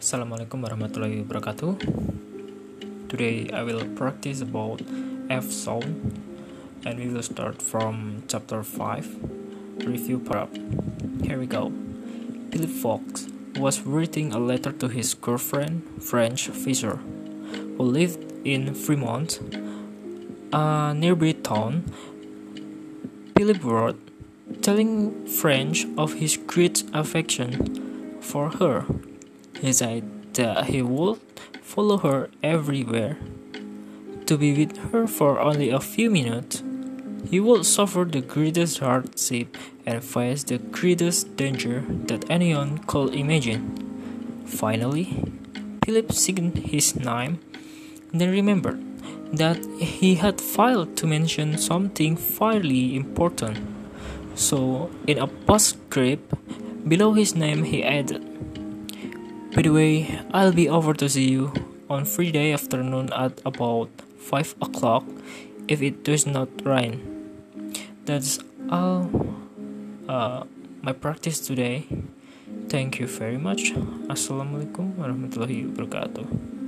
Assalamualaikum warahmatullahi wabarakatuh. Today I will practice about F sound and we will start from chapter 5 review part. Here we go. Philip Fox was writing a letter to his girlfriend, French Fisher, who lived in Fremont, a nearby town. Philip wrote, telling French of his great affection for her he said that he would follow her everywhere. To be with her for only a few minutes, he would suffer the greatest hardship and face the greatest danger that anyone could imagine. Finally, Philip signed his name, then remembered that he had failed to mention something fairly important. So, in a postscript below his name, he added, by the way, I'll be over to see you on Friday afternoon at about 5 o'clock if it does not rain. That's all uh, my practice today. Thank you very much. Assalamualaikum warahmatullahi wabarakatuh.